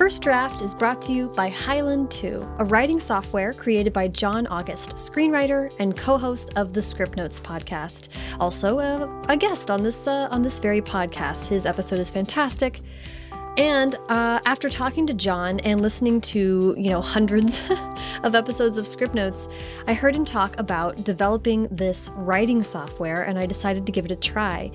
First Draft is brought to you by Highland 2, a writing software created by John August, screenwriter and co-host of the Scriptnotes podcast. Also, uh, a guest on this uh, on this very podcast. His episode is fantastic. And uh, after talking to John and listening to, you know, hundreds of episodes of Scriptnotes, I heard him talk about developing this writing software, and I decided to give it a try.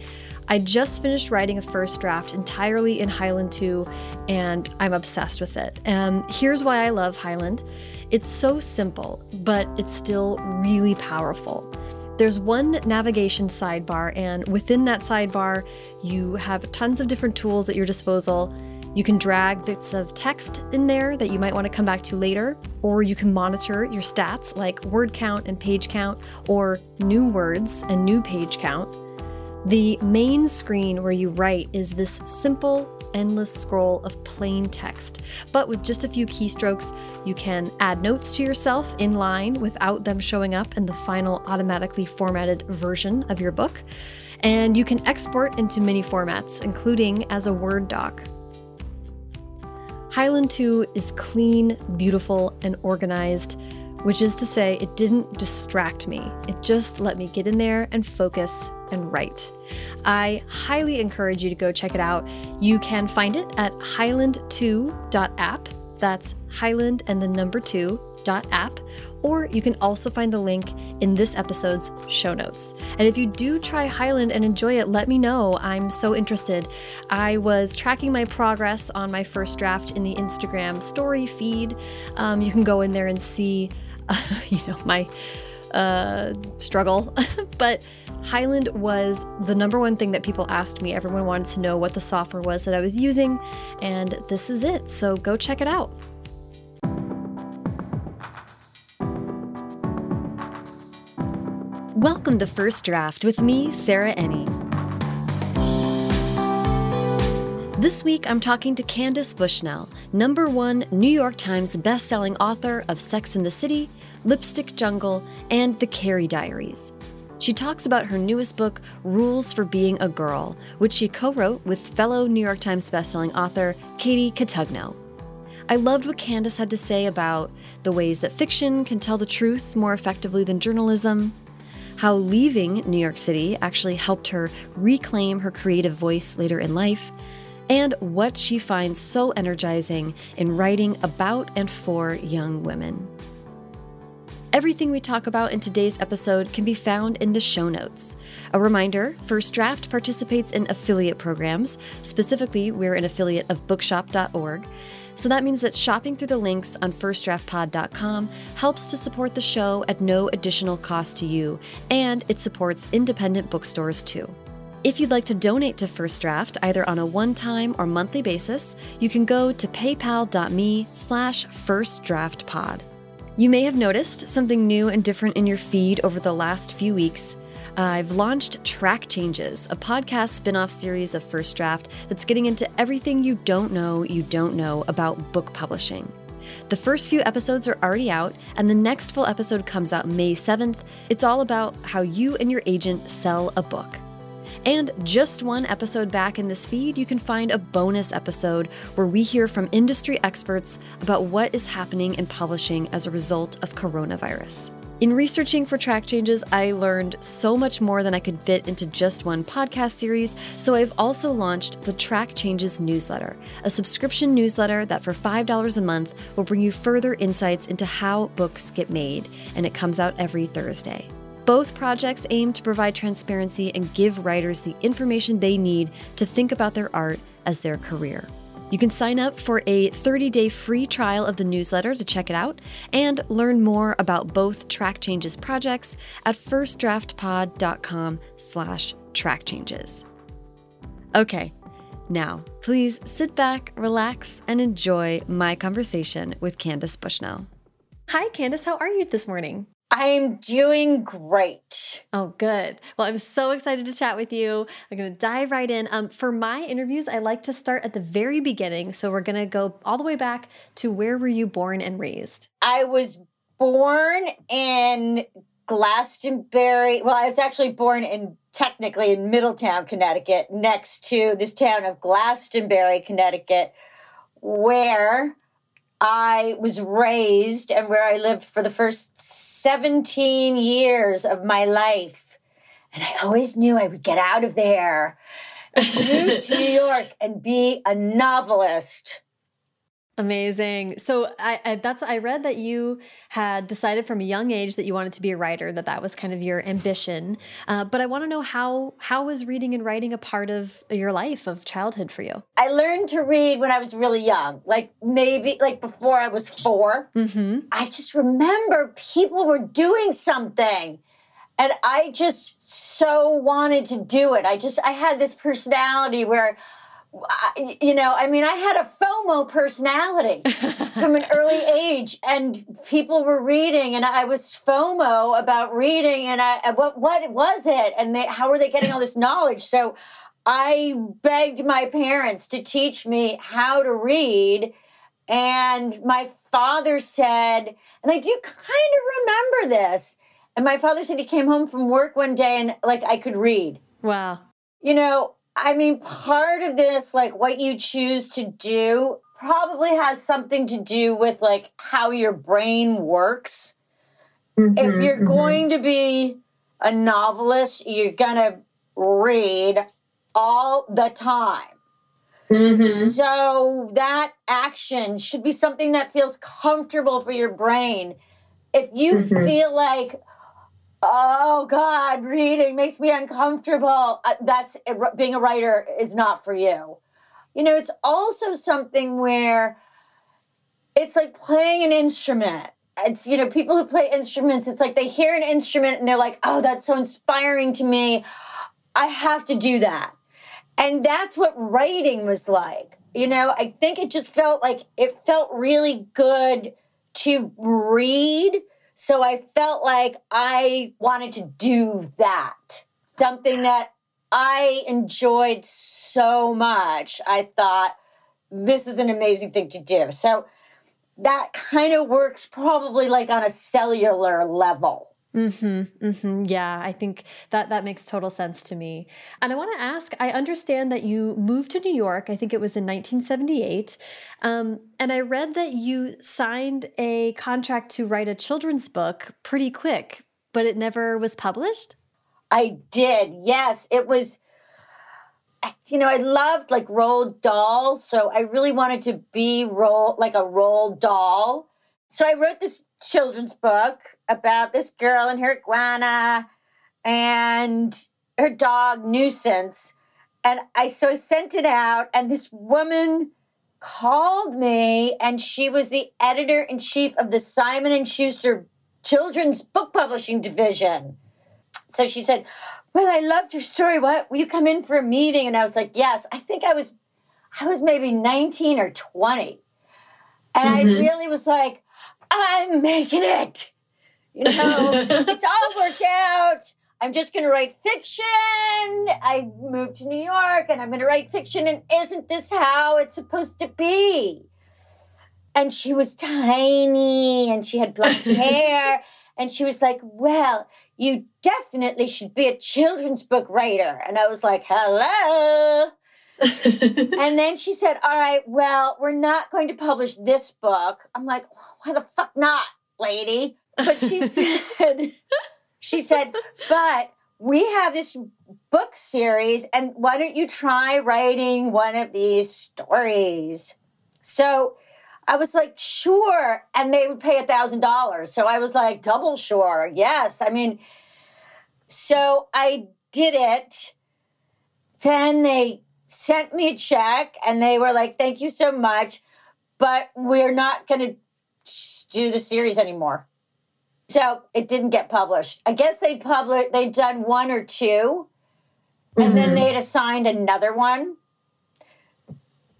I just finished writing a first draft entirely in Highland 2, and I'm obsessed with it. And here's why I love Highland it's so simple, but it's still really powerful. There's one navigation sidebar, and within that sidebar, you have tons of different tools at your disposal. You can drag bits of text in there that you might want to come back to later, or you can monitor your stats like word count and page count, or new words and new page count. The main screen where you write is this simple, endless scroll of plain text. But with just a few keystrokes, you can add notes to yourself in line without them showing up in the final automatically formatted version of your book. And you can export into many formats, including as a Word doc. Highland 2 is clean, beautiful, and organized, which is to say, it didn't distract me. It just let me get in there and focus and write. I highly encourage you to go check it out. You can find it at highland2.app. That's Highland and the number 2 app, or you can also find the link in this episode's show notes. And if you do try Highland and enjoy it, let me know. I'm so interested. I was tracking my progress on my first draft in the Instagram story feed. Um, you can go in there and see, uh, you know, my uh, struggle, but Highland was the number one thing that people asked me. Everyone wanted to know what the software was that I was using, and this is it. So go check it out. Welcome to First Draft with me, Sarah Enni. This week, I'm talking to Candace Bushnell, number one New York Times bestselling author of Sex and the City, Lipstick Jungle, and The Carrie Diaries. She talks about her newest book, Rules for Being a Girl, which she co wrote with fellow New York Times bestselling author Katie Cotugno. I loved what Candace had to say about the ways that fiction can tell the truth more effectively than journalism, how leaving New York City actually helped her reclaim her creative voice later in life, and what she finds so energizing in writing about and for young women. Everything we talk about in today's episode can be found in the show notes. A reminder First Draft participates in affiliate programs. Specifically, we're an affiliate of bookshop.org. So that means that shopping through the links on firstdraftpod.com helps to support the show at no additional cost to you, and it supports independent bookstores too. If you'd like to donate to First Draft, either on a one-time or monthly basis, you can go to paypal.me slash firstdraftpod. You may have noticed something new and different in your feed over the last few weeks. I've launched Track Changes, a podcast spin off series of First Draft that's getting into everything you don't know you don't know about book publishing. The first few episodes are already out, and the next full episode comes out May 7th. It's all about how you and your agent sell a book. And just one episode back in this feed, you can find a bonus episode where we hear from industry experts about what is happening in publishing as a result of coronavirus. In researching for track changes, I learned so much more than I could fit into just one podcast series, so I've also launched the Track Changes newsletter, a subscription newsletter that for $5 a month will bring you further insights into how books get made, and it comes out every Thursday. Both projects aim to provide transparency and give writers the information they need to think about their art as their career. You can sign up for a 30-day free trial of the newsletter to check it out and learn more about both Track Changes projects at firstdraftpod.com slash trackchanges. Okay, now please sit back, relax, and enjoy my conversation with Candace Bushnell. Hi, Candace. How are you this morning? I'm doing great. Oh, good. Well, I'm so excited to chat with you. I'm going to dive right in. Um, for my interviews, I like to start at the very beginning. So we're going to go all the way back to where were you born and raised? I was born in Glastonbury. Well, I was actually born in technically in Middletown, Connecticut, next to this town of Glastonbury, Connecticut, where I was raised and where I lived for the first 17 years of my life. And I always knew I would get out of there, move to New York, and be a novelist. Amazing. So I, I, that's I read that you had decided from a young age that you wanted to be a writer, that that was kind of your ambition. Uh, but I want to know how how was reading and writing a part of your life of childhood for you? I learned to read when I was really young, like maybe like before I was 4 Mm-hmm. I just remember people were doing something, and I just so wanted to do it. I just I had this personality where I- you know, I mean, I had a FOMO personality from an early age, and people were reading, and I was FOMO about reading, and I uh, what what was it, and they, how were they getting all this knowledge? So, I begged my parents to teach me how to read, and my father said, and I do kind of remember this, and my father said he came home from work one day and like I could read Wow. you know, I mean, part of this, like what you choose to do, probably has something to do with like how your brain works. if you're going to be a novelist, you're going to read all the time. Mm-hmm. So that action should be something that feels comfortable for your brain. If you Mhm. feel like, oh God, reading makes me uncomfortable, uh, that's being a writer is not for you. You know, it's also something where it's like playing an instrument. It's, you know, people who play instruments, it's like they hear an instrument and they're like, oh, that's so inspiring to me. I have to do that. And that's what writing was like. You know, I think it just felt like it felt really good to read. So I felt like I wanted to do that. Something that I enjoyed so much. I thought this is an amazing thing to do. So that kind of works probably like on a cellular level. Mm-hmm. Mm-hmm. Yeah, I think that that makes total sense to me. And I want to ask, I understand that you moved to New York, I think it was in 1978. Um, and I read that you signed a contract to write a children's book pretty quick, but it never was published? I did. Yes, it was. You know, I loved like Roald Dahls, so I really wanted to be roll like a Roald Dahl. So I wrote this children's book about this girl and her iguana and her dog Nuisance, and I so I sent it out, and this woman called me, and she was the editor in chief of the Simon and Schuster Children's Book Publishing Division. So she said, Well, I loved your story. What will you come in for a meeting? And I was like, Yes, I think I was I was maybe 19 or 20. And I Mhm. really was like, I'm making it. You know, it's all worked out. I'm just going to write fiction. I moved to New York and I'm going to write fiction. And isn't this how it's supposed to be? And she was tiny and she had blonde hair. And she was like, Well, you definitely should be a children's book writer. And I was like, Hello. And then she said, All right, well, we're not going to publish this book. I'm like, Why the fuck not, lady? But she said, She said, But we have this book series, and why don't you try writing one of these stories? So I was like, Sure. And they would pay a thousand dollars. So I was like, Double sure. Yes. I mean, so I did it. Then they sent me a check and they were like, thank you so much, but we're not going to do the series anymore. So it didn't get published. I guess they'd published, they'd done one or two, and then Mhm. they'd assigned another one.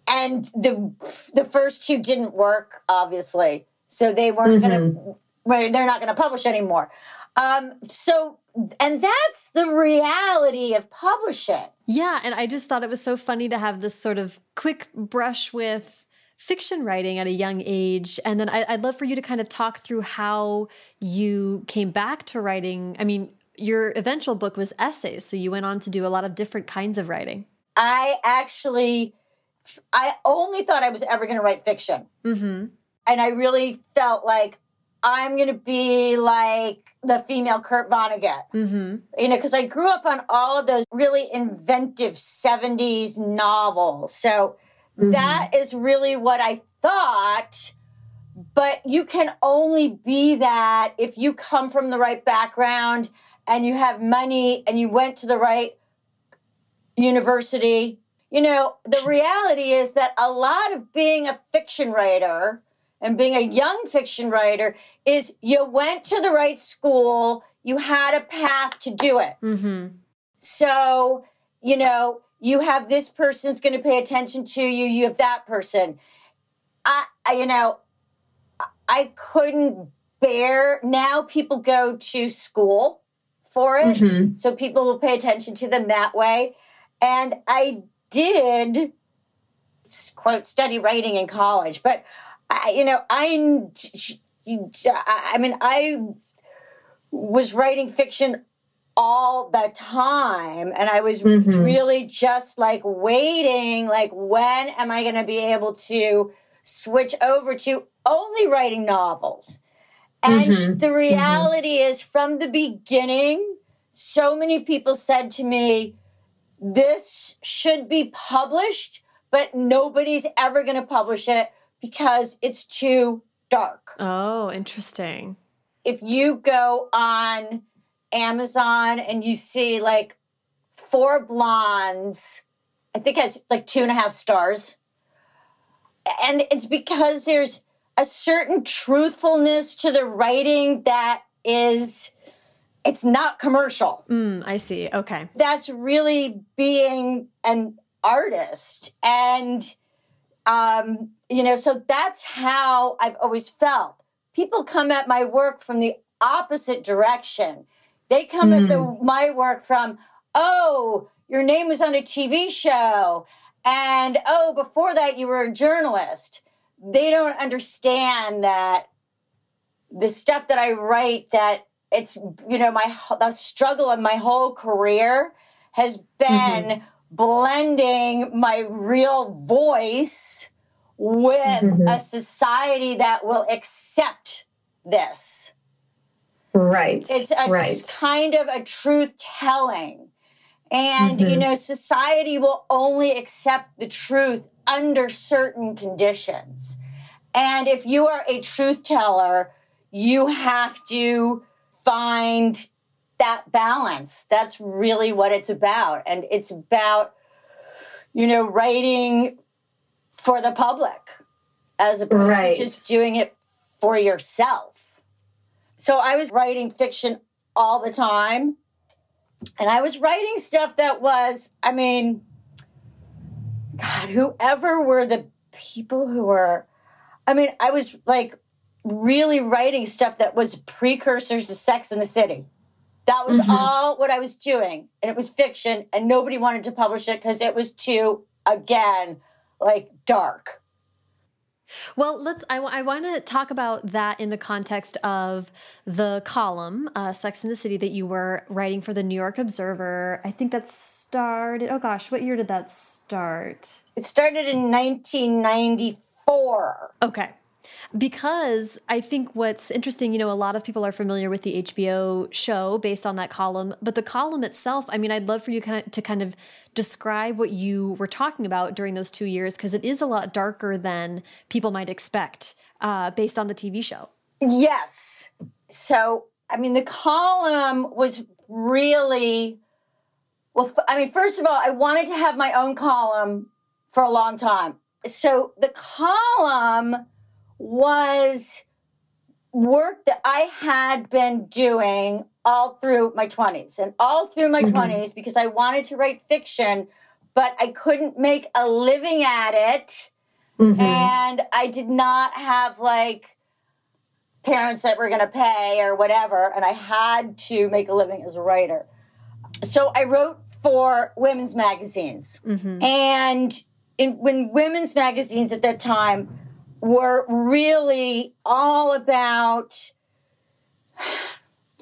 And the the first two didn't work, obviously. So they weren't gonna well, they're not gonna publish anymore. Um, so and that's the reality of publishing. Yeah, and I just thought it was so funny to have this sort of quick brush with fiction writing at a young age. And then I, I'd love for you to kind of talk through how you came back to writing. I mean, your eventual book was essays, so you went on to do a lot of different kinds of writing. I actually I only thought I was ever going to write fiction. Mm-hmm. And I really felt like I'm going to be like the female Kurt Vonnegut. Mm-hmm. You know, because I grew up on all of those really inventive 70s novels. So Mm-hmm. that is really what I thought. But you can only be that if you come from the right background and you have money and you went to the right university. You know, the reality is that a lot of being a fiction writer and being a young fiction writer is you went to the right school, you had a path to do it. Mm-hmm. So, you know, you have this person's going to pay attention to you, you have that person. I, I you know, I couldn't bear now people go to school for it. Mm-hmm. So people will pay attention to them that way. And I did quote study writing in college, but I, you know, I, I mean, I was writing fiction all the time and i was Mhm. really just like waiting like when am i going to be able to switch over to only writing novels and Mhm. the reality is from the beginning so many people said to me this should be published but nobody's ever going to publish it because it's too dark Oh, interesting. if you go on Amazon and you see like four blondes, I think it's like two and a half stars. And it's because there's a certain truthfulness to the writing that is, it's not commercial. Mm, I see. Okay. That's really being an artist. And, um, you know, so that's how I've always felt. People come at my work from the opposite direction. They come at the, my work from, oh, your name was on a TV show. And oh, before that, you were a journalist. They don't understand that the stuff that I write, that it's, you know, my the struggle of my whole career has been blending my real voice with Mhm. a society that will accept this. Right. It's a right. kind of a truth telling. And, you Mhm. know, society will only accept the truth under certain conditions. And if you are a truth teller, you have to find that balance. That's really what it's about. And it's about, you know, writing for the public as opposed Right. to just doing it for yourself. So I was writing fiction all the time. And I was writing stuff that was, I mean, God, whoever were the people who were, I mean, I was like really writing stuff that was precursors to Sex in the City. That was Mhm. all what I was doing. And it was fiction, and nobody wanted to publish it because it was too, again, like dark. Well, let's. I, want to talk about that in the context of the column, uh, "Sex in the City," that you were writing for the New York Observer. I think that started. Oh gosh, what year did that start? It started in 1994. Okay. Because I think what's interesting, you know, a lot of people are familiar with the HBO show based on that column, but the column itself, I mean, I'd love for you kind of, to kind of describe what you were talking about during those two years, because it is a lot darker than people might expect uh, based on the TV show. Yes. So, I mean, the column was really, well, I mean, first of all, I wanted to have my own column for a long time. So the column was work that I had been doing all through my 20s and all through my Mhm. 20s because I wanted to write fiction, but I couldn't make a living at it Mhm. and I did not have like parents that were going to pay or whatever, and I had to make a living as a writer. So I wrote for women's magazines, Mm-hmm. and in, when women's magazines at that time were really all about.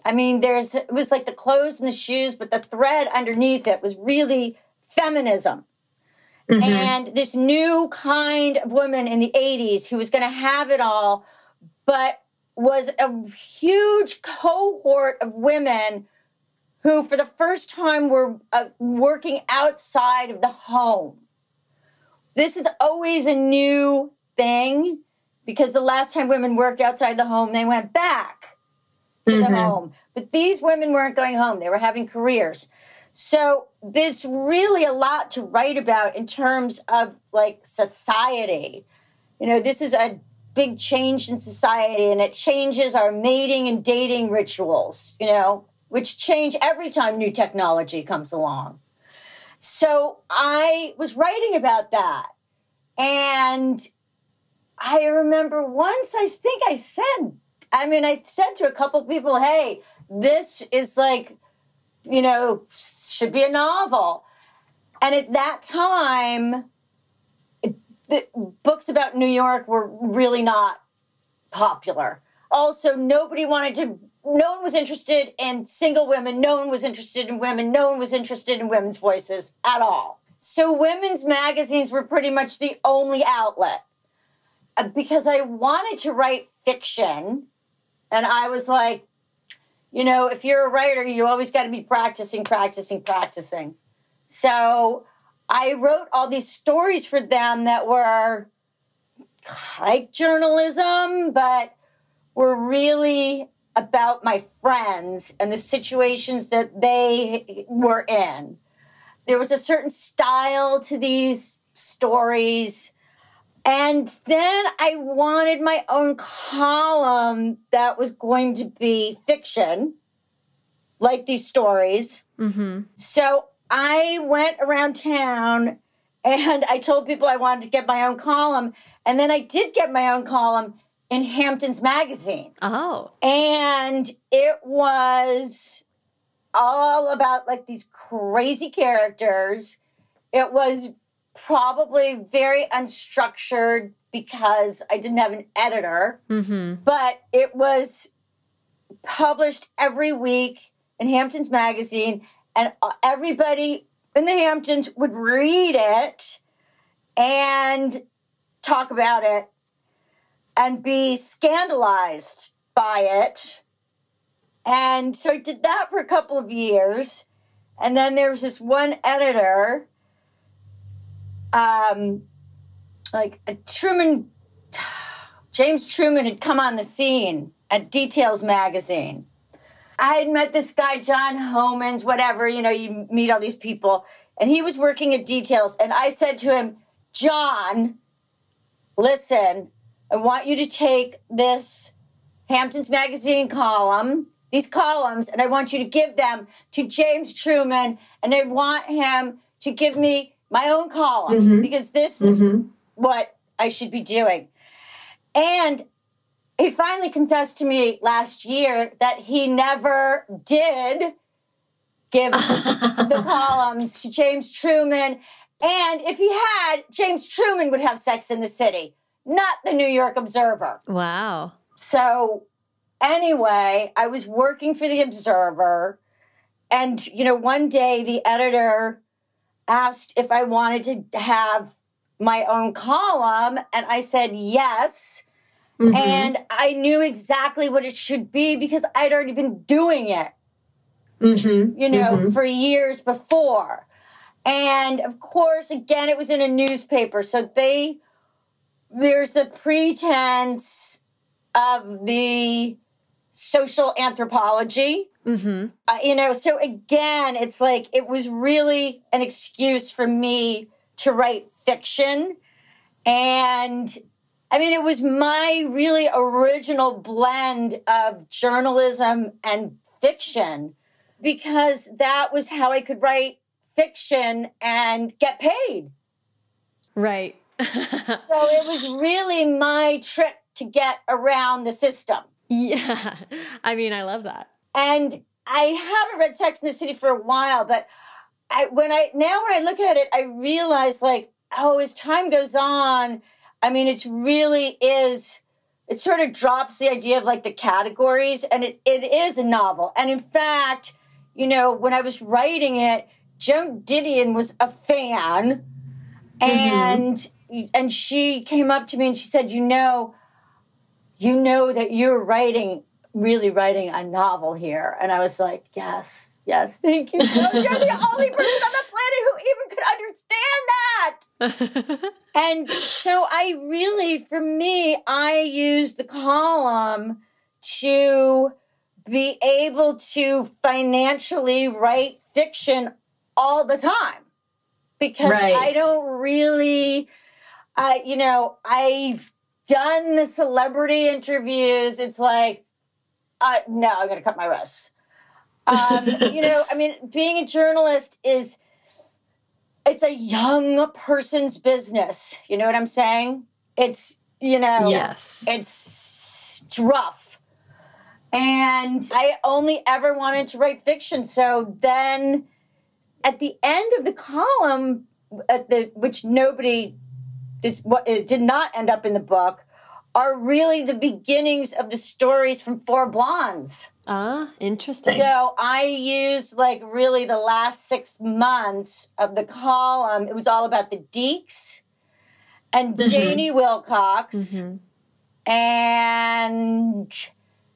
I mean, there's it was like the clothes and the shoes, but the thread underneath it was really feminism. mm-hmm. and this new kind of woman in the 80s who was going to have it all, but was a huge cohort of women who, for the first time, were uh, working outside of the home. This is always a new thing because the last time women worked outside the home, they went back to mm-hmm. the home. But these women weren't going home, they were having careers. So there's really a lot to write about in terms of like society. You know, this is a big change in society and it changes our mating and dating rituals, you know, which change every time new technology comes along. So I was writing about that. And I remember once I think I said, I mean, I said to a couple people, hey, this is like you know, should be a novel. And at that time, the books about New York were really not popular. Also, nobody wanted to, no one was interested in single women, no one was interested in women, no one was interested in women's voices at all. So, women's magazines were pretty much the only outlet. Uh, because I wanted to write fiction, and I was like, you know, if you're a writer, you always got to be practicing, practicing, practicing. So I wrote all these stories for them that were like journalism, but were really about my friends and the situations that they were in. There was a certain style to these stories. And then I wanted my own column that was going to be fiction, like these stories. Mm-hmm. So I went around town and I told people I wanted to get my own column. And then I did get my own column in Hamptons Magazine. Oh. And it was all about like these crazy characters. It was probably very unstructured because I didn't have an editor, mm-hmm. but it was published every week in Hamptons Magazine, and uh, everybody in the Hamptons would read it and talk about it and be scandalized by it. And so I did that for a couple of years. And then there was this one editor um, like Truman, James Truman had come on the scene at Details magazine. I had met this guy, John Homans, whatever, you know, you meet all these people, and he was working at Details. And I said to him, John, listen, I want you to take this Hamptons Magazine column, these columns, and I want you to give them to James Truman, and I want him to give me my own column mm-hmm. because this is mm-hmm. what I should be doing. And he finally confessed to me last year that he never did give the columns to James Truman. And if he had, James Truman would have sex in the city, not the New York Observer. Wow. So, anyway, I was working for the Observer. And, you know, one day the editor asked if I wanted to have my own column, and I said yes. Mm-hmm. And I knew exactly what it should be because I'd already been doing it, mm-hmm. you know, mm-hmm. for years before. And of course, again, it was in a newspaper. So they, there's the pretense of the social anthropology Mm-hmm. Uh, you know, so again, it's like it was really an excuse for me to write fiction. And I mean, it was my really original blend of journalism and fiction because that was how I could write fiction and get paid. Right. so it was really my trick to get around the system. Yeah. I mean, I love that. And I haven't read Sex in the City for a while, but I, when I now when I look at it, I realize like, oh, as time goes on, I mean, it really is. It sort of drops the idea of like the categories, and it, it is a novel. And in fact, you know, when I was writing it, Joan Didion was a fan, mm-hmm. And and she came up to me and she said, "You know, you know that you're writing really writing a novel here." And I was like, "Yes." Yes, thank you. You're the only person on the planet who even could understand that. and so I really, for me, I use the column to be able to financially write fiction all the time because Right. I don't really, I you know, I've done the celebrity interviews. It's like, uh, no, I'm going to cut my wrists. Um, you know, I mean, being a journalist is it's a young person's business. You know what I'm saying? It's you know, Yes. it's rough. And I only ever wanted to write fiction. So then at the end of the column, at the which nobody is what it did not end up in the book, are really the beginnings of the stories from Four Blondes. Ah, interesting. So I used like really the last six months of the column. It was all about the Diekes and Mhm. Janey Wilcox. Mhm. And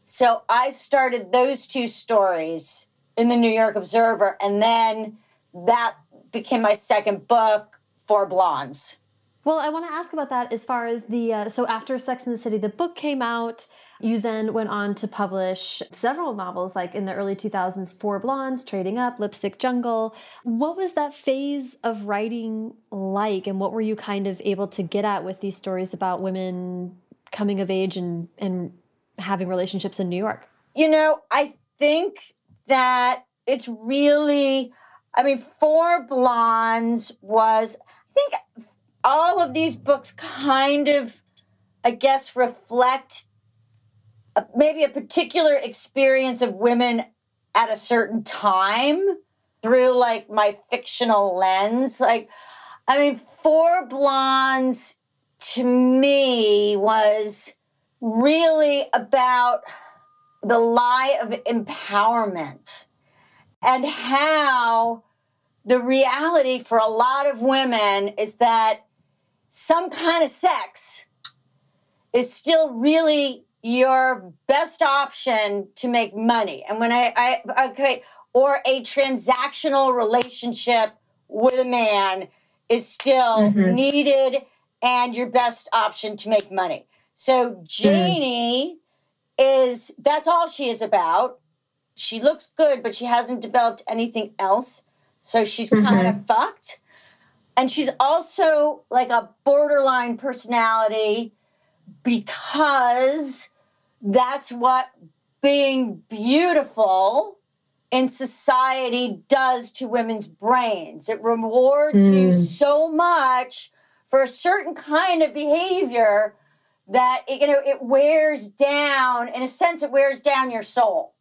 so I started those two stories in the New York Observer. And then that became my second book, Four Blondes. Well, I want to ask about that as far as the uh, so after Sex and the City, the book came out. You then went on to publish several novels, like in the early 2000s, Four Blondes, Trading Up, Lipstick Jungle. What was that phase of writing like, and what were you kind of able to get at with these stories about women coming of age and and having relationships in New York? You know, I think that it's really, I mean, Four Blondes was, I think all of these books kind of, I guess, reflect a, maybe a particular experience of women at a certain time through like my fictional lens. Like, I mean, Four Blondes to me was really about the lie of empowerment and how the reality for a lot of women is that some kind of sex is still really your best option to make money. And when I, I okay, or a transactional relationship with a man is still Mhm. needed and your best option to make money. So Janey is that's all she is about. She looks good, but she hasn't developed anything else. So she's kind of fucked. And she's also like a borderline personality because that's what being beautiful in society does to women's brains. It rewards you Mm. so much for a certain kind of behavior that it, you know it wears down in a sense it wears down your soul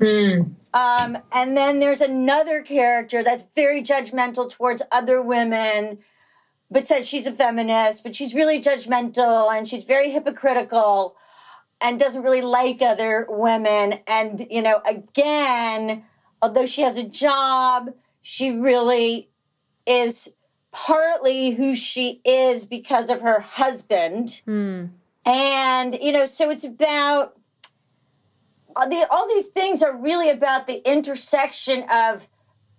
Mm. um, and then there's another character that's very judgmental towards other women but says she's a feminist but she's really judgmental and she's very hypocritical and doesn't really like other women and you know again although she has a job she really is partly who she is because of her husband Hmm. and you know so it's about all, the, all these things are really about the intersection of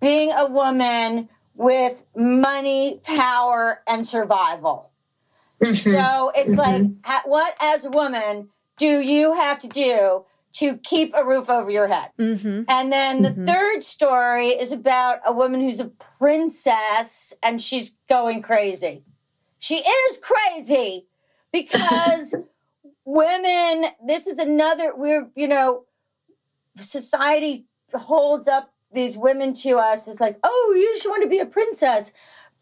being a woman with money power and survival Mhm. so it's like what as a woman do you have to do to keep a roof over your head Mm-hmm. and then the Mhm. third story is about a woman who's a princess and she's going crazy. She is crazy because women, this is another, we're, you know, society holds up these women to us as like, oh, you just want to be a princess.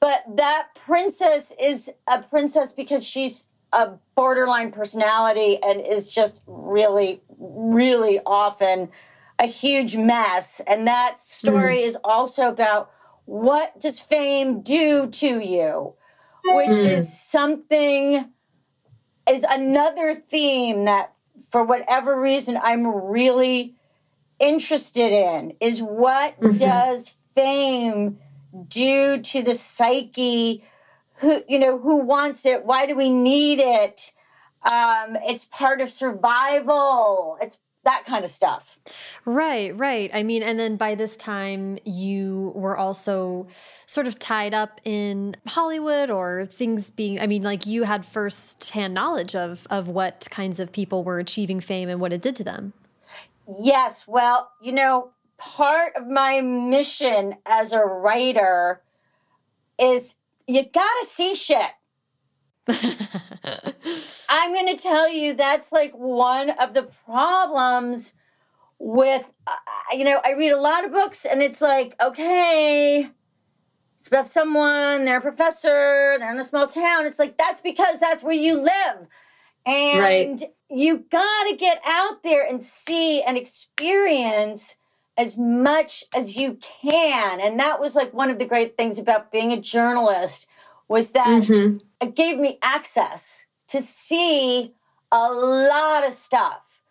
But that princess is a princess because she's a borderline personality and is just really, really often a huge mess. And that story is also about what does fame do to you, which Mm. is something, is another theme that for whatever reason I'm really interested in is what Mhm. does fame do to the psyche? Who you know who wants it? Why do we need it? Um, it's part of survival. It's that kind of stuff. Right right. I mean and then by this time you were also sort of tied up in hollywood or things being i mean like you had first-hand knowledge of of what kinds of people were achieving fame and what it did to them. Yes well you know part of my mission as a writer is you gotta see shit. I'm going to tell you that's like one of the problems with, uh, you know, I read a lot of books and it's like, okay, it's about someone, they're a professor, they're in a small town. It's like, that's because that's where you live. And right. you got to get out there and see and experience as much as you can. And that was like one of the great things about being a journalist was that mm-hmm. it gave me access to see a lot of stuff.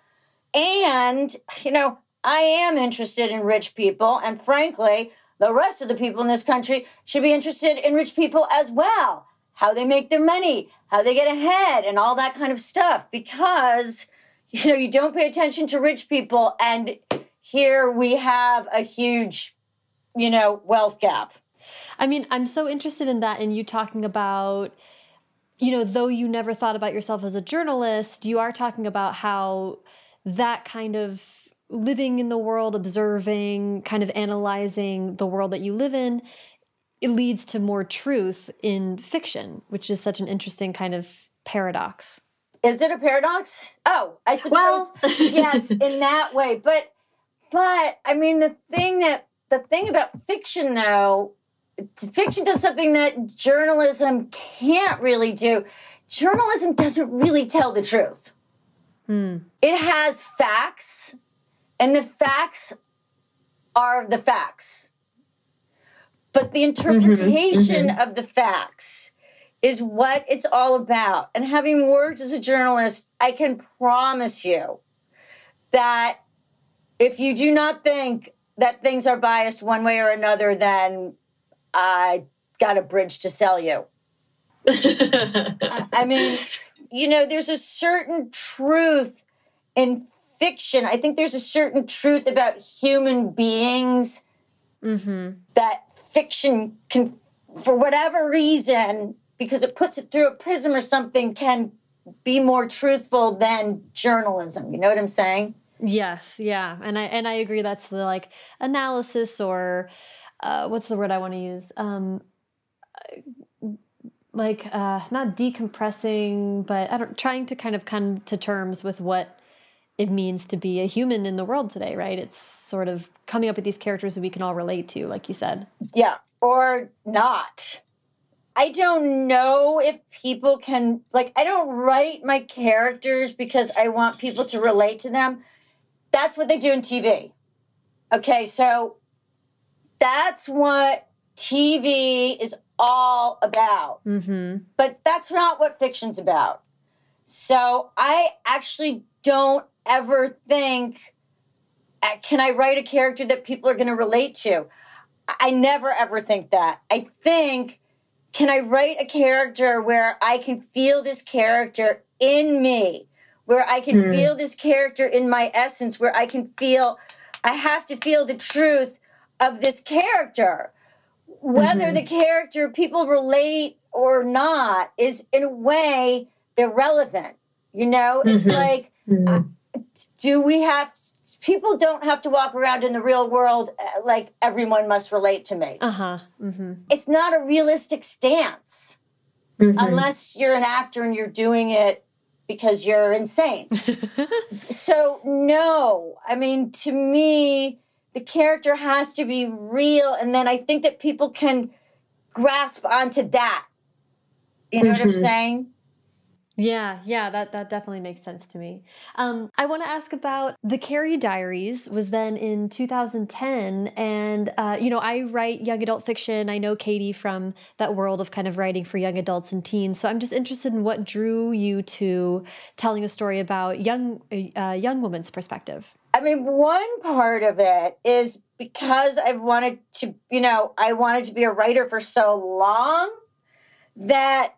And, you know, I am interested in rich people. And frankly, the rest of the people in this country should be interested in rich people as well. How they make their money, how they get ahead, and all that kind of stuff. Because, you know, you don't pay attention to rich people and here we have a huge, you know, wealth gap. I mean, I'm so interested in that and you talking about you know, though you never thought about yourself as a journalist, you are talking about how that kind of living in the world, observing, kind of analyzing the world that you live in, it leads to more truth in fiction, which is such an interesting kind of paradox. Is it a paradox? Oh, I suppose well, yes, in that way. But but I mean, the thing that the thing about fiction, though, fiction does something that journalism can't really do. Journalism doesn't really tell the truth. Hmm. It has facts, and the facts are the facts. But the interpretation mm-hmm, mm-hmm. of the facts is what it's all about. And having worked as a journalist, I can promise you that if you do not think that things are biased one way or another, then I got a bridge to sell you. I mean, you know, there's a certain truth in fiction. I think there's a certain truth about human beings mm-hmm. that fiction can, for whatever reason, because it puts it through a prism or something, can be more truthful than journalism. You know what I'm saying? Yes, yeah, and I and I agree. That's the like analysis or uh, what's the word I want to use? Um, like uh, not decompressing, but I don't trying to kind of come to terms with what it means to be a human in the world today, right? It's sort of coming up with these characters that we can all relate to, like you said. Yeah, or not. I don't know if people can like I don't write my characters because I want people to relate to them. That's what they do in TV. Okay, so that's what TV is all about. Mm-hmm. But that's not what fiction's about. So I actually don't ever think, uh, can I write a character that people are going to relate to? I never ever think that. I think, can I write a character where I can feel this character in me? where I can mm. feel this character in my essence, where I can feel, I have to feel the truth of this character. Whether mm-hmm. the character people relate or not is in a way irrelevant. You know, it's mm-hmm. like, mm-hmm. Uh, do we have, people don't have to walk around in the real world uh, like everyone must relate to me. Uh huh. Mm-hmm. It's not a realistic stance mm-hmm. unless you're an actor and you're doing it because you're insane. so, no, I mean, to me, the character has to be real. And then I think that people can grasp onto that. You know mm-hmm. what I'm mm-hmm. saying? Yeah, yeah, that that definitely makes sense to me. Um, I want to ask about the Carrie Diaries. Was then in 2010, and uh, you know, I write young adult fiction. I know Katie from that world of kind of writing for young adults and teens. So I'm just interested in what drew you to telling a story about young uh, young woman's perspective. I mean, one part of it is because I've wanted to, you know, I wanted to be a writer for so long that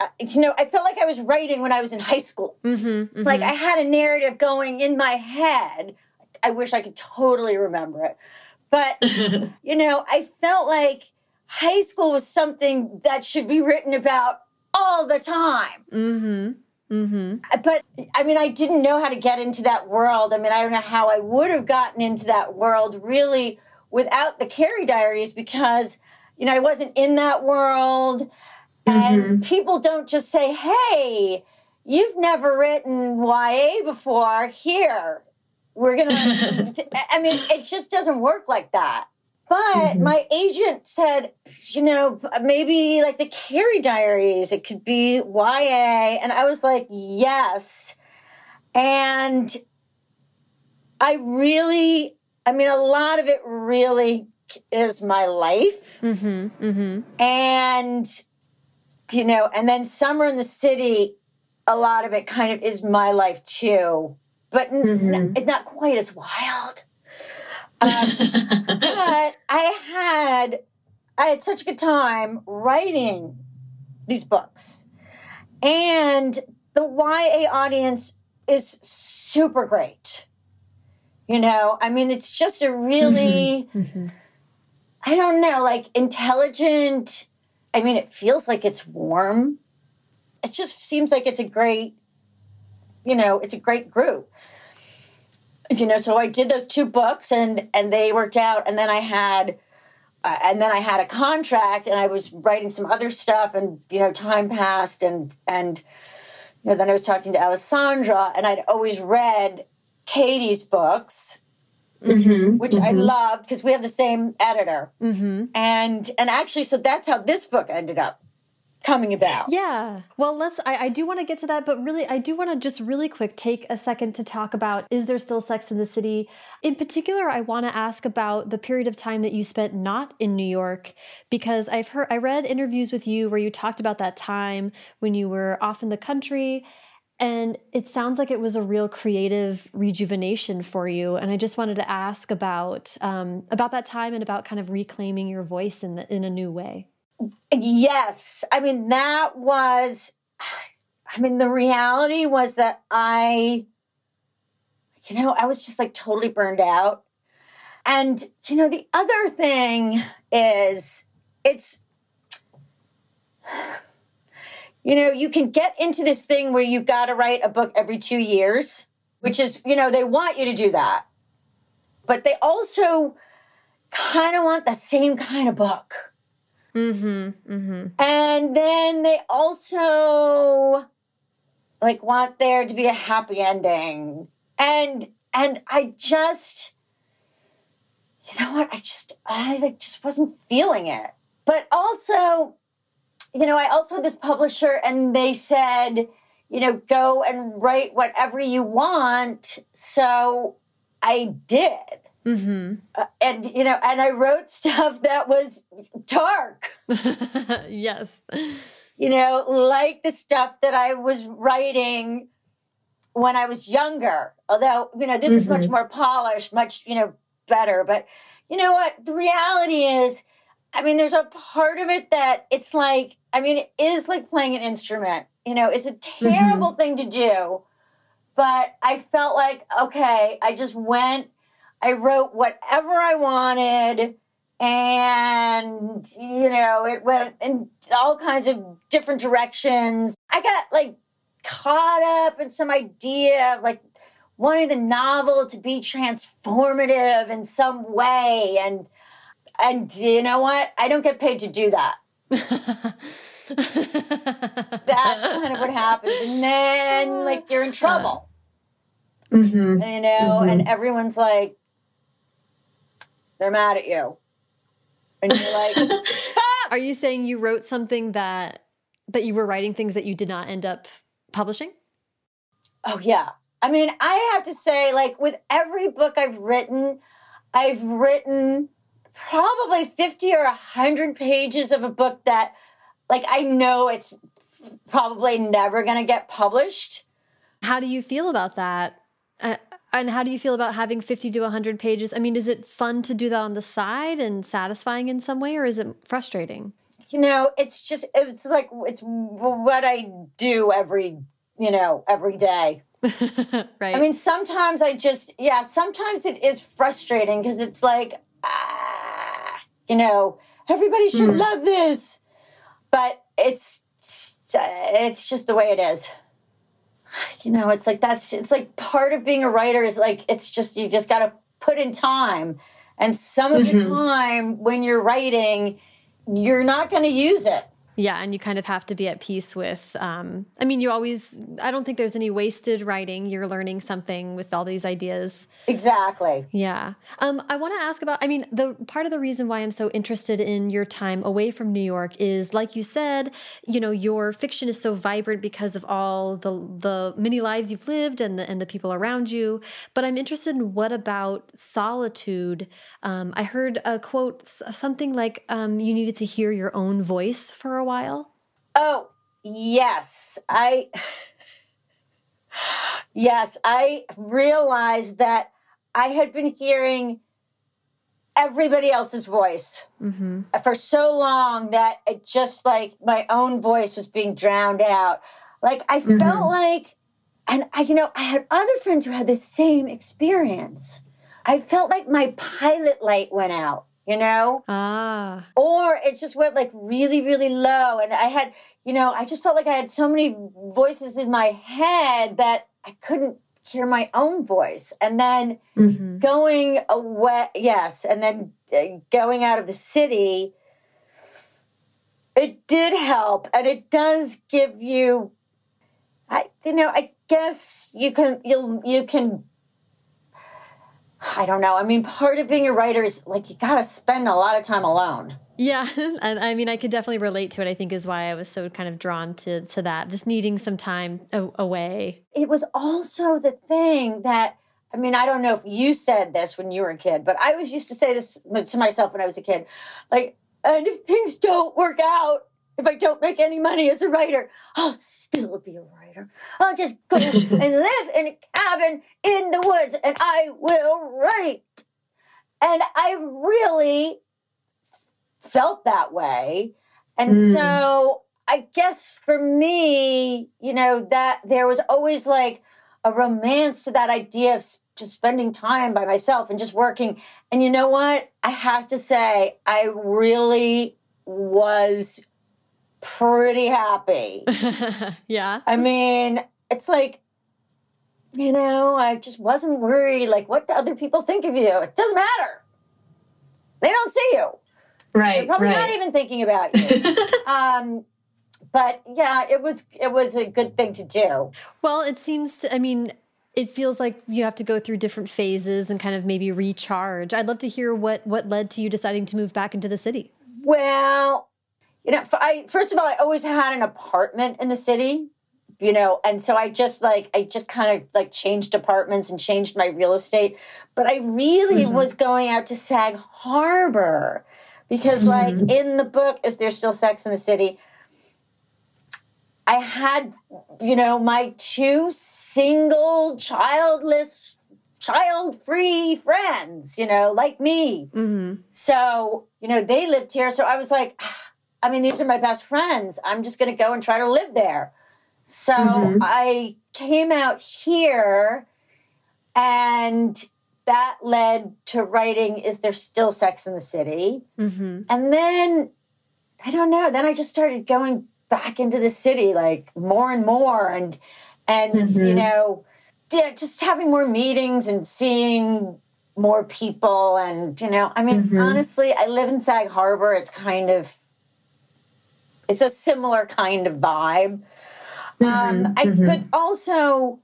uh, you know, I felt like I was writing when I was in high school. Mm-hmm, Like I had a narrative going in my head. I wish I could totally remember it. But, you know, I felt like high school was something that should be written about all the time. mm-hmm, mm-hmm. But I mean, I didn't know how to get into that world. I mean, I don't know how I would have gotten into that world really without the Carrie Diaries because, you know, I wasn't in that world. And people don't just say, hey, you've never written YA before. Here, we're going to. I mean, it just doesn't work like that. But Mhm. my agent said, you know, maybe like the Carrie Diaries, it could be YA. And I was like, yes. And I really, I mean, a lot of it really is my life. Mm-hmm. Mm-hmm. And, you know, and then Summer in the City, a lot of it kind of is my life too. But Mhm. n- it's not quite as wild. Um, but I had I had such a good time writing these books. And the YA audience is super great. You know, I mean it's just a really Mm-hmm. I don't know, like intelligent. I mean it feels like it's warm. It just seems like it's a great you know, it's a great group you know so i did those two books and and they worked out and then i had uh, and then i had a contract and i was writing some other stuff and you know time passed and and you know then i was talking to alessandra and i'd always read katie's books Mhm. which i Mhm. loved because we have the same editor Mm-hmm. and and actually so that's how this book ended up coming about Yeah. Well, let's. I, I do want to get to that, but really, I do want to just really quick take a second to talk about is there still sex in the city? In particular, I want to ask about the period of time that you spent not in New York, because I've heard, I read interviews with you where you talked about that time when you were off in the country. And it sounds like it was a real creative rejuvenation for you. And I just wanted to ask about um, about that time and about kind of reclaiming your voice in the, in a new way. Yes. I mean, that was, I mean, the reality was that I, you know, I was just like totally burned out. And, you know, the other thing is it's, you know, you can get into this thing where you've got to write a book every two years, which is, you know, they want you to do that. But they also kind of want the same kind of book. Mm-hmm. Mm-hmm. And then they also like want there to be a happy ending. And and I just you know what? I just I like just wasn't feeling it. But also, you know, I also had this publisher and they said, you know, go and write whatever you want. So I did. Mm-hmm. Uh, and you know, and I wrote stuff that was dark. yes. you know, like the stuff that I was writing when I was younger. Although, you know, this is much more polished, much, you know, better. But you know what? The reality is, I mean, there's a part of it that it's like, I mean, it is like playing an instrument. You know, it's a terrible thing to do. But I felt like, okay, I just went, I wrote whatever I wanted and you know it went in all kinds of different directions. I got like caught up in some idea of like wanting the novel to be transformative in some way and and you know what? I don't get paid to do that. That's kind of what happens. And then like you're in trouble. Mhm. you know and everyone's like they're mad at you and you're like Are you saying you wrote something that that you were writing things that you did not end up publishing? Oh yeah. I mean, I have to say, like with every book I've written, I've written probably 50 or 100 pages of a book that, like, I know it's probably never going to get published. How do you feel about that? Uh, and how do you feel about having 50 to 100 pages? I mean, is it fun to do that on the side and satisfying in some way, or is it frustrating? you know, it's just it's like it's what I do every you know every day. right. I mean, sometimes I just yeah, sometimes it is frustrating because it's like ah, you know, everybody should Mm. love this, but it's it's just the way it is. You know, it's like that's it's like part of being a writer is like it's just you just got to put in time, and some of the Mhm. time when you're writing, you're not going to use it. Yeah, and you kind of have to be at peace with. Um, I mean, you always. I don't think there's any wasted writing. You're learning something with all these ideas. Exactly. Yeah. Um, I want to ask about. I mean, the part of the reason why I'm so interested in your time away from New York is, like you said, you know, your fiction is so vibrant because of all the the many lives you've lived and the and the people around you. But I'm interested in what about solitude. Um, I heard a quote, something like, um, "You needed to hear your own voice for a while." Oh, yes. I Yes, I realized that I had been hearing everybody else's voice Mm-hmm. for so long that it just like my own voice was being drowned out. Like I felt Mhm. like and I you know, I had other friends who had the same experience. I felt like my pilot light went out, you know? Ah. or it just went like really really low and i had you know i just felt like i had so many voices in my head that i couldn't hear my own voice and then Mhm. going away yes and then uh, going out of the city it did help and it does give you i you know i guess you can you'll you can i don't know i mean part of being a writer is like you gotta spend a lot of time alone Yeah, and I mean, I could definitely relate to it. I think is why I was so kind of drawn to to that, just needing some time away. it was also the thing that I mean, I don't know if you said this when you were a kid, but I was used to say this to myself when I was a kid. Like, and if things don't work out, if I don't make any money as a writer, I'll still be a writer. I'll just go and live in a cabin in the woods and I will write. And I really felt that way. And Mm. so I guess for me, you know, that there was always like a romance to that idea of just spending time by myself and just working. And you know what? I have to say, I really was pretty happy. yeah. I mean, it's like, you know, I just wasn't worried. Like, what do other people think of you? It doesn't matter. They don't see you. Right. They're Right. probably not even thinking about you. um, but yeah, it was it was a good thing to do. Well, it seems. To, I mean, it feels like you have to go through different phases and kind of maybe recharge. I'd love to hear what what led to you deciding to move back into the city. Well, you know, I first of all, I always had an apartment in the city, you know, and so I just like I just kind of like changed apartments and changed my real estate. But I really Mhm. was going out to Sag Harbor because, like, Mhm. in the book, "Is There Still Sex in the City?" I had, you know, my two single, childless, child-free friends, you know, like me. Mm-hmm. So, you know, they lived here. So I was like, "Ah, I mean, these are my best friends. I'm just going to go and try to live there. So Mhm. I came out here and that led to writing Is There Still Sex in the City? Mm-hmm. And then, I don't know, then I just started going back into the city like more and more and, and, you Mhm. know, yeah, just having more meetings and seeing more people and you know i mean Mhm. honestly i live in sag harbor it's kind of it's a similar kind of vibe. Um Mhm, I, mhm. but also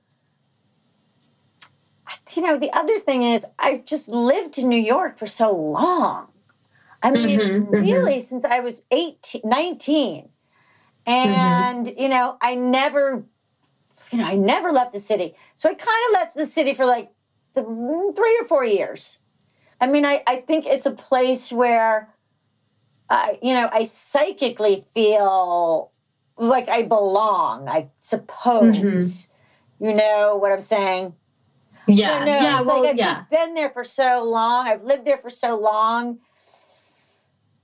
you know the other thing is i've just lived in new york for so long. I mean Mhm, mhm. really since i was 18 19 and you know i never you know i never left the city. So i kind of left the city for like th- three or four years. I mean i, I think it's a place where I, you know, I psychically feel like I belong, I suppose. Mm-hmm. You know what I'm saying? Yeah. Yeah. It's Well, like I've yeah. just been there for so long. I've lived there for so long.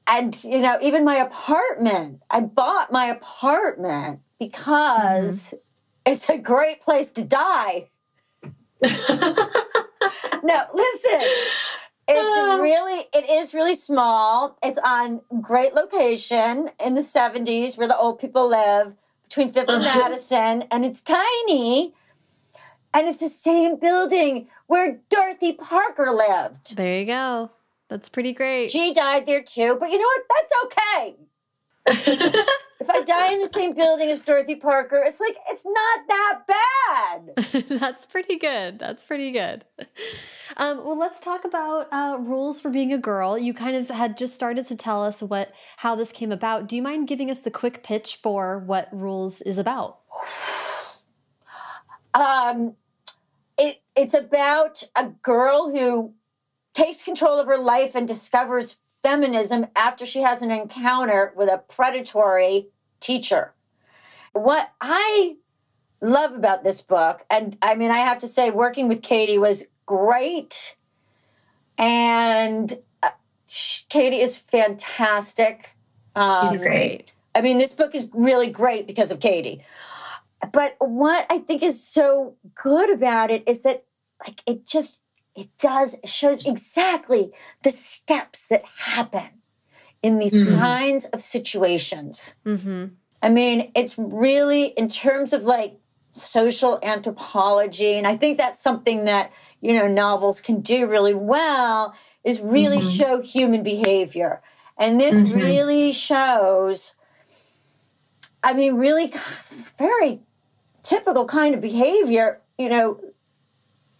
and you know, even my apartment. I bought my apartment mm-hmm. because it's a great place to die. no, listen. It's ah. really, it is really small. It's on great location in the 70s where the old people live between Fifth and Madison, and it's tiny. And it's the same building where Dorothy Parker lived. There you go. That's pretty great. She died there too, but you know what? That's okay. If I die in the same building as Dorothy Parker, it's like it's not that bad. That's pretty good. That's pretty good. Um, well, let's talk about uh, rules for being a girl. You kind of had just started to tell us what how this came about. Do you mind giving us the quick pitch for what rules is about? Um, it it's about a girl who takes control of her life and discovers feminism after she has an encounter with a predatory teacher. What I love about this book, and I mean, I have to say, working with Katie was great. And uh, Katie is fantastic. Um, She's great. I mean, this book is really great because of Katie. But what I think is so good about it is that, like, it just it does shows exactly the steps that happen in these mm-hmm. kinds of situations. Mm-hmm. I mean, it's really in terms of like social anthropology, and I think that's something that you know novels can do really well is really mm-hmm. show human behavior, and this mm-hmm. really shows. I mean, really, very typical kind of behavior. You know,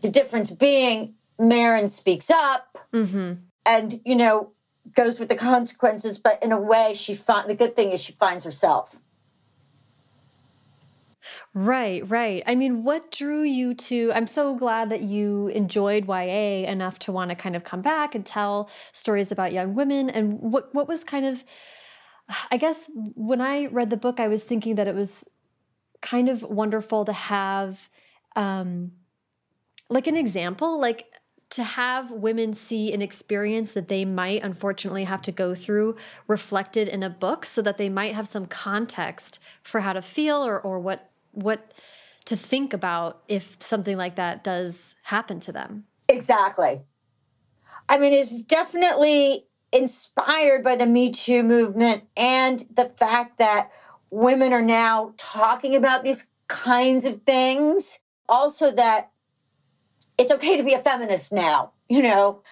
the difference being Marin speaks up mm-hmm. and, you know, goes with the consequences, but in a way, she find the good thing is she finds herself. Right, right. I mean, what drew you to? I'm so glad that you enjoyed YA enough to want to kind of come back and tell stories about young women. And what what was kind of, I guess, when I read the book, I was thinking that it was kind of wonderful to have, um, like an example, like to have women see an experience that they might unfortunately have to go through reflected in a book so that they might have some context for how to feel or, or what what to think about if something like that does happen to them. Exactly. I mean, it's definitely inspired by the Me Too movement and the fact that women are now talking about these kinds of things. Also, that it's okay to be a feminist now. You know,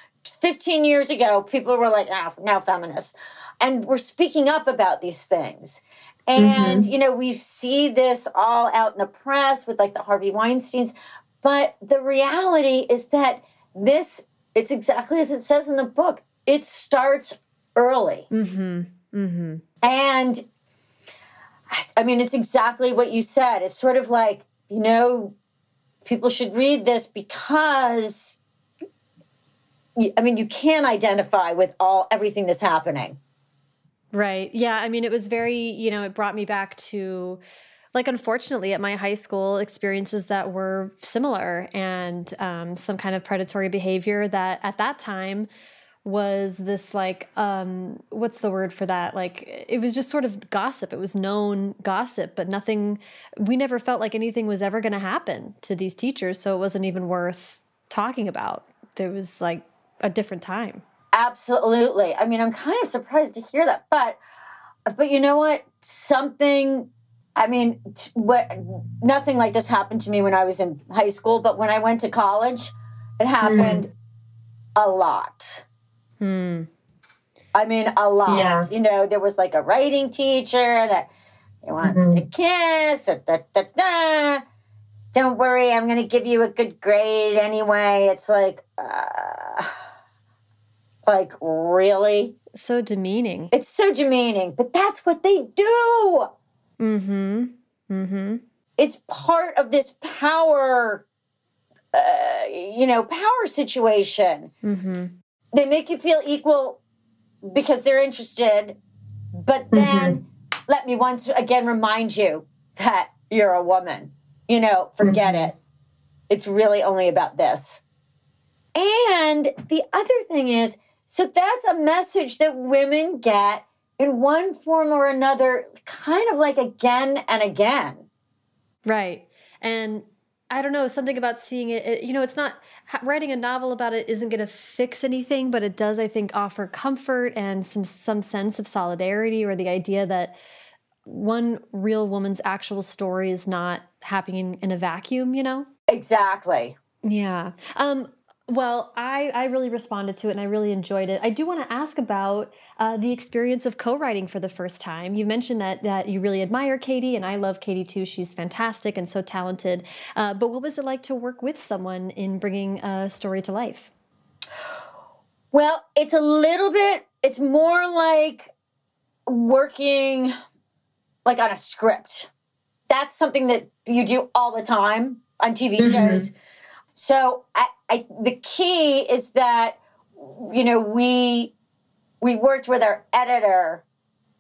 15 years ago, people were like, ah, now feminists. And we're speaking up about these things. And, mm-hmm. you know, we see this all out in the press with like the Harvey Weinsteins. But the reality is that this, it's exactly as it says in the book, it starts early. Mm-hmm. Mm-hmm. And I mean, it's exactly what you said. It's sort of like, you know, people should read this because I mean, you can identify with all everything that's happening. Right. Yeah. I mean, it was very, you know, it brought me back to like unfortunately at my high school experiences that were similar and um, some kind of predatory behavior that at that time was this like um what's the word for that? Like it was just sort of gossip. It was known gossip but nothing we never felt like anything was ever going to happen to these teachers so it wasn't even worth talking about. There was like a different time. Absolutely. I mean i'm kind of surprised to hear that but but you know what? Something i mean what nothing like this happened to me when i was in high school but when i went to college it happened mm. a lot Hmm. I mean, a lot. Yeah. You know, there was like a writing teacher that wants mm-hmm. to kiss. Da, da, da, Don't worry, I'm going to give you a good grade anyway. It's like, uh, like really? So demeaning. It's so demeaning, but that's what they do. Mm-hmm. Mm-hmm. It's part of this power, uh, you know, power situation. Mm-hmm they make you feel equal because they're interested, but then mm-hmm. let me once again remind you that you're a woman. You know, forget mm-hmm. it. It's really only about this. And the other thing is, So that's a message that women get in one form or another, kind of like again and again. Right. And I don't know, something about seeing it, it, you know, it's not writing a novel about it isn't going to fix anything, but it does I think offer comfort and some some sense of solidarity or the idea that one real woman's actual story is not happening in a vacuum, you know? Exactly. Yeah. Um well, I, I really responded to it and I really enjoyed it. I do want to ask about uh, the experience of co-writing for the first time. You mentioned that that you really admire Katie, and I love Katie too. She's fantastic and so talented. Uh, but what was it like to work with someone in bringing a story to life? Well, it's a little bit. It's more like working like on a script. That's something that you do all the time on TV mm-hmm. shows. So I, I, the key is that you know we we worked with our editor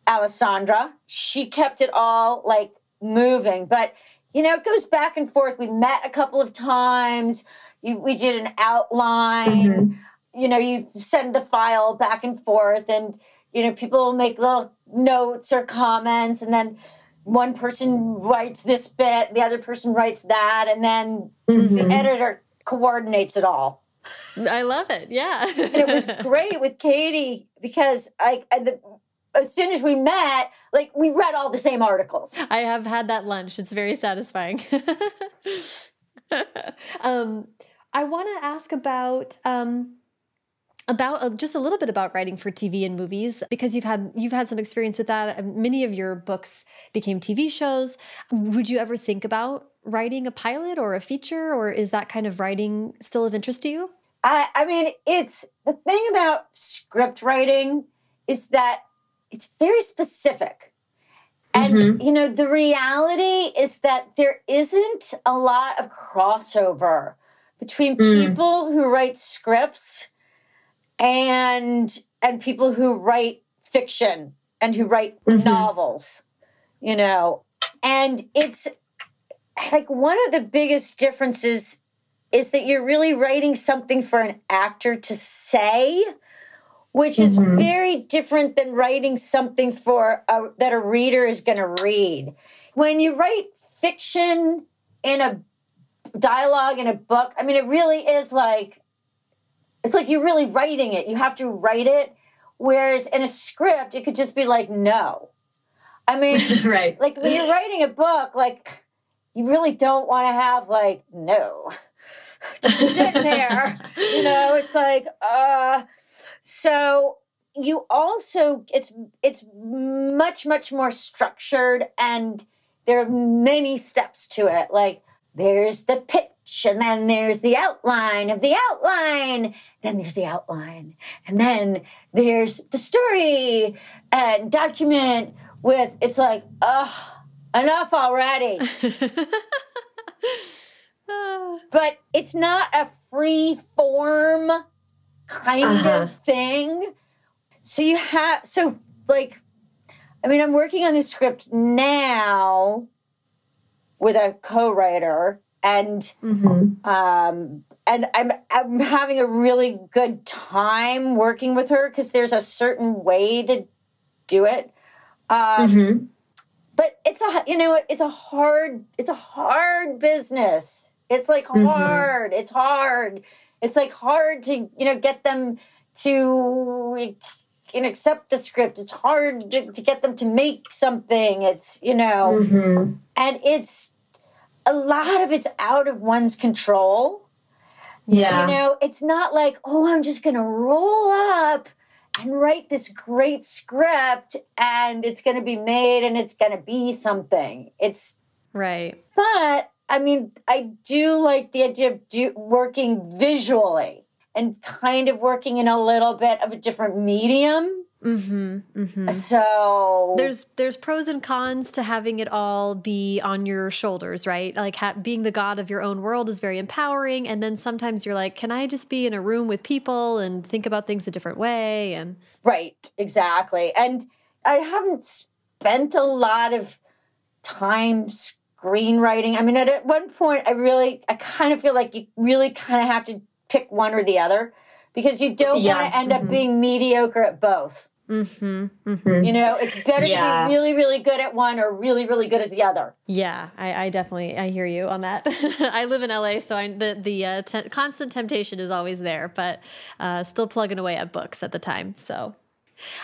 Alessandra. She kept it all like moving, but you know it goes back and forth. We met a couple of times. You, we did an outline. Mm-hmm. You know, you send the file back and forth, and you know people make little notes or comments, and then one person writes this bit, the other person writes that, and then mm-hmm. the editor coordinates it all. I love it. Yeah. and it was great with Katie because I, I the, as soon as we met, like we read all the same articles. I have had that lunch. It's very satisfying. um, I want to ask about um, about uh, just a little bit about writing for TV and movies because you've had you've had some experience with that. Many of your books became TV shows. Would you ever think about writing a pilot or a feature, or is that kind of writing still of interest to you? I, I mean, it's the thing about script writing is that it's very specific. And, mm-hmm. you know, the reality is that there isn't a lot of crossover between mm. people who write scripts and and people who write fiction and who write mm-hmm. novels you know and it's like one of the biggest differences is that you're really writing something for an actor to say which is mm-hmm. very different than writing something for a, that a reader is going to read when you write fiction in a dialogue in a book i mean it really is like it's like you're really writing it. You have to write it. Whereas in a script, it could just be like, no. I mean, right. like when you're writing a book, like you really don't want to have like, no. sitting there. you know, it's like, uh so you also it's it's much, much more structured and there are many steps to it. Like there's the pitch and then there's the outline of the outline then there's the outline and then there's the story and document with it's like ugh enough already but it's not a free form kind uh-huh. of thing so you have so like i mean i'm working on this script now with a co-writer and mm-hmm. um, and I'm I'm having a really good time working with her because there's a certain way to do it. Um, mm-hmm. But it's a you know it's a hard it's a hard business. It's like mm-hmm. hard. Mm-hmm. It's hard. It's like hard to you know get them to you know, accept the script. It's hard to, to get them to make something. It's you know, mm-hmm. and it's a lot of it's out of one's control. Yeah. You know, it's not like, oh, I'm just going to roll up and write this great script and it's going to be made and it's going to be something. It's right. But I mean, I do like the idea of do, working visually and kind of working in a little bit of a different medium. Mm-hmm, mm-hmm. So there's there's pros and cons to having it all be on your shoulders, right? Like ha- being the god of your own world is very empowering, and then sometimes you're like, can I just be in a room with people and think about things a different way? And right, exactly. And I haven't spent a lot of time screenwriting. I mean, at, at one point, I really, I kind of feel like you really kind of have to pick one or the other because you don't Yeah. want to end up being mediocre at both. Mm-hmm. Mhm. You know, it's better Yeah. to be really, really good at one or really, really good at the other. Yeah, I, I definitely I hear you on that. I live in LA, so I, the the uh, te- constant temptation is always there, but uh, still plugging away at books at the time. So,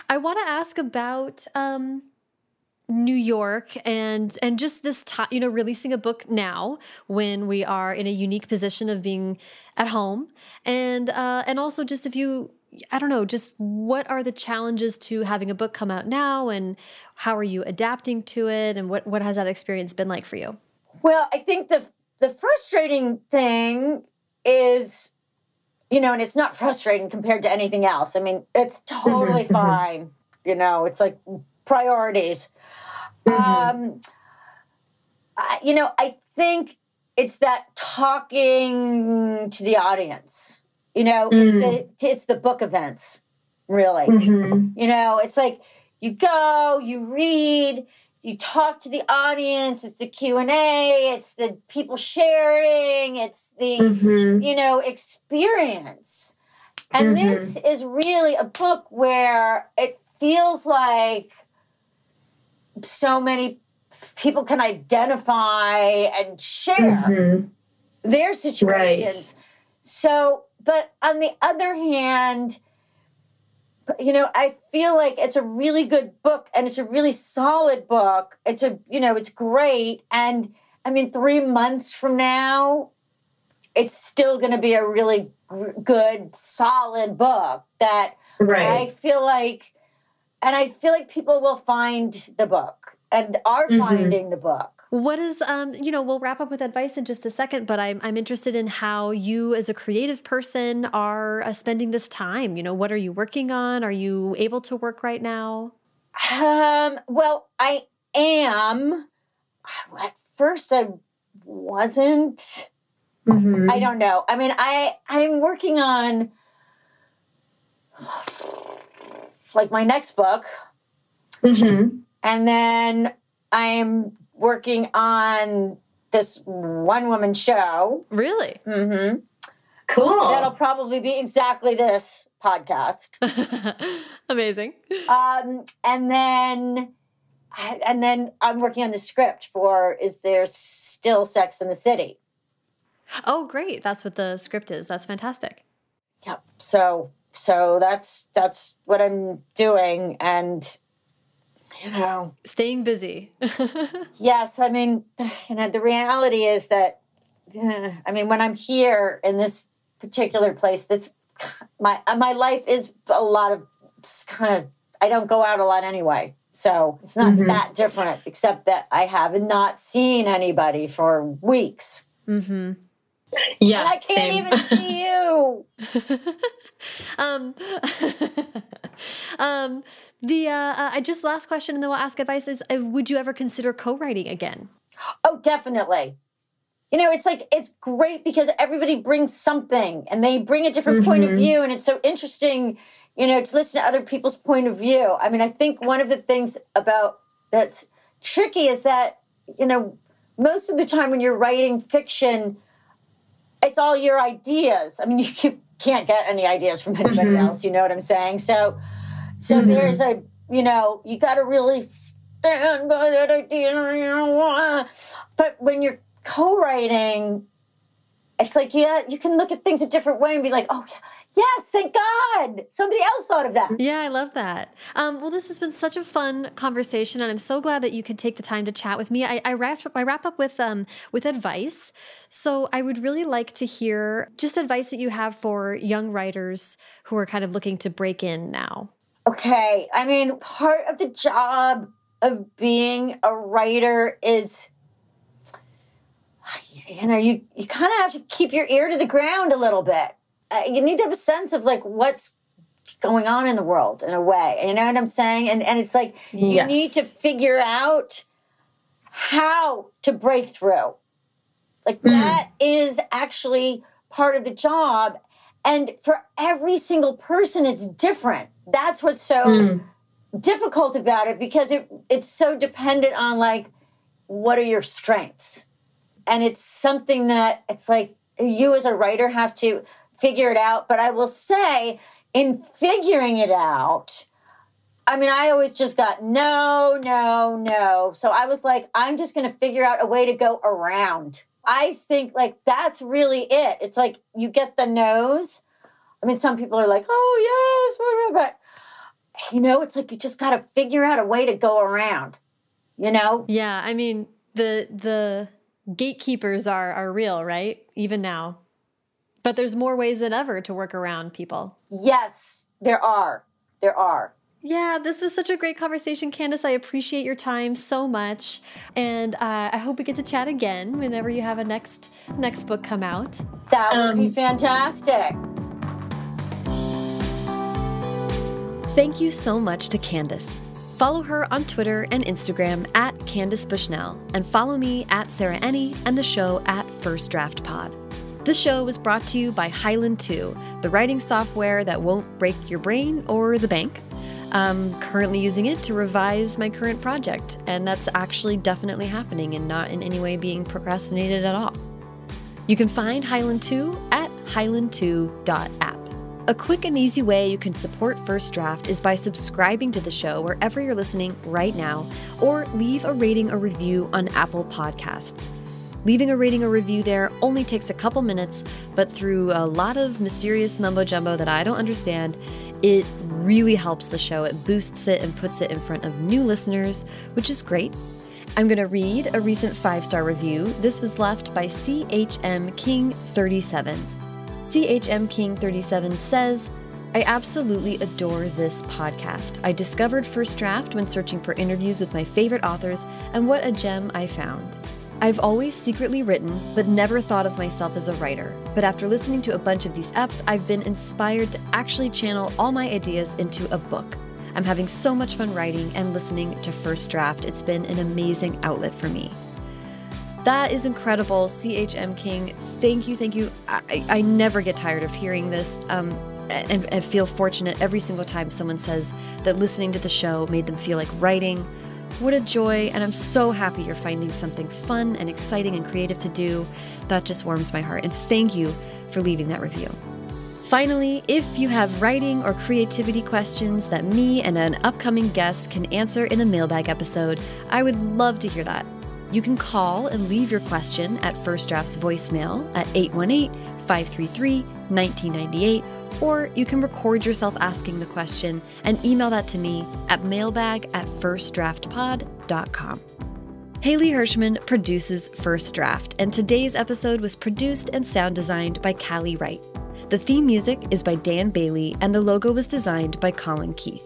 I want to ask about um, New York and and just this time, you know, releasing a book now when we are in a unique position of being at home, and uh, and also just if you. I don't know, just what are the challenges to having a book come out now and how are you adapting to it and what, what has that experience been like for you? Well, I think the the frustrating thing is, you know, and it's not frustrating compared to anything else. I mean, it's totally Mhm, mhm. fine. You know, it's like priorities. Mhm. Um, I, you know, I think it's that talking to the audience. You know, it's the it's the book events, really. Mhm. You know, it's like you go, you read, you talk to the audience. It's the Q and A. It's the people sharing. It's the Mhm. you know experience. And this is really a book where it feels like so many people can identify and share Mhm. their situations. So, but on the other hand, you know, I feel like it's a really good book and it's a really solid book. It's a, you know, it's great. And I mean, three months from now, it's still going to be a really good, solid book that I feel like, and I feel like people will find the book and are Mhm. finding the book. What is, um, you know, we'll wrap up with advice in just a second, but I'm, I'm interested in how you, as a creative person, are uh, spending this time. You know, what are you working on? Are you able to work right now? Um, well, I am. At first, I wasn't. Mhm. I don't know. I mean, I I'm working on like my next book, Mhm. and then I'm working on this one woman show. Really? Mm-hmm. Cool. That'll probably be exactly this podcast. Amazing. Um, and then, and then I'm working on the script for "Is There Still Sex in the City?" Oh, great. That's what the script is. That's fantastic. Yep. So, so that's that's what I'm doing, and you know, Staying busy. yes, I mean, you know, the reality is that, I mean, when I'm here in this particular place, that's my my life is a lot of kind of. I don't go out a lot anyway. So it's not Mhm. that different, except that I have not seen anybody for weeks. Mm-hmm. Yeah. and I can't same. even see you. um, um, the uh, uh, I just last question, and then we'll ask advice. Is uh, would you ever consider co-writing again? Oh, definitely. You know, it's like it's great because everybody brings something and they bring a different point of Mhm. view, and it's so interesting, you know, to listen to other people's point of view. I mean, I think one of the things about that's tricky is that, you know, most of the time when you're writing fiction, it's all your ideas. I mean, you, you can't get any ideas from anybody Mhm. else, you know what I'm saying? So so Mhm. there's a, you know, you got to really stand by that idea. You know, but when you're co-writing, it's like yeah, you can look at things a different way and be like, oh yeah, yes, thank God, somebody else thought of that. Yeah, I love that. Um, well, this has been such a fun conversation, and I'm so glad that you could take the time to chat with me. I, I wrap up, I wrap up with um with advice. So I would really like to hear just advice that you have for young writers who are kind of looking to break in now. Okay, I mean, part of the job of being a writer is, you know, you you kind of have to keep your ear to the ground a little bit. Uh, you need to have a sense of like what's going on in the world in a way. You know what I'm saying? And and it's like you Yes. need to figure out how to break through. Like Mm. that is actually part of the job. And for every single person, it's different. That's what's so Mm. difficult about it because it it's so dependent on like what are your strengths. And it's something that it's like you as a writer have to figure it out. But I will say, in figuring it out, I mean, I always just got no, no, no. So I was like, I'm just going to figure out a way to go around. I think like that's really it. It's like you get the nose. I mean, some people are like, oh, yes, but you know, it's like you just got to figure out a way to go around, you know? Yeah. I mean, the, the, gatekeepers are are real, right? Even now. But there's more ways than ever to work around people. Yes, there are. There are. Yeah, this was such a great conversation, Candace. I appreciate your time so much, and uh, I hope we get to chat again whenever you have a next next book come out. That would um, be fantastic. Thank you so much to Candace. Follow her on Twitter and Instagram at Candace Bushnell, and follow me at Sarah Enni and the show at First Draft Pod. This show was brought to you by Highland 2, the writing software that won't break your brain or the bank. I'm currently using it to revise my current project, and that's actually definitely happening and not in any way being procrastinated at all. You can find Highland 2 at highland2.app. A quick and easy way you can support First Draft is by subscribing to the show wherever you're listening right now, or leave a rating or review on Apple Podcasts. Leaving a rating or review there only takes a couple minutes, but through a lot of mysterious mumbo jumbo that I don't understand, it really helps the show. It boosts it and puts it in front of new listeners, which is great. I'm going to read a recent five star review. This was left by CHM King 37. CHM King 37 says, I absolutely adore this podcast. I discovered First Draft when searching for interviews with my favorite authors, and what a gem I found. I've always secretly written, but never thought of myself as a writer. But after listening to a bunch of these eps, I've been inspired to actually channel all my ideas into a book. I'm having so much fun writing and listening to First Draft. It's been an amazing outlet for me. That is incredible, CHM King. Thank you, thank you. I, I never get tired of hearing this. Um, and, and feel fortunate every single time someone says that listening to the show made them feel like writing. What a joy, and I'm so happy you're finding something fun and exciting and creative to do. That just warms my heart. And thank you for leaving that review. Finally, if you have writing or creativity questions that me and an upcoming guest can answer in a mailbag episode, I would love to hear that. You can call and leave your question at First Draft's voicemail at 818 533 1998, or you can record yourself asking the question and email that to me at mailbag at firstdraftpod.com. Haley Hirschman produces First Draft, and today's episode was produced and sound designed by Callie Wright. The theme music is by Dan Bailey, and the logo was designed by Colin Keith.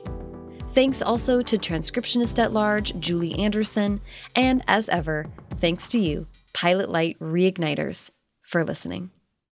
Thanks also to transcriptionist at large Julie Anderson, and as ever, thanks to you, Pilot Light Reigniters, for listening.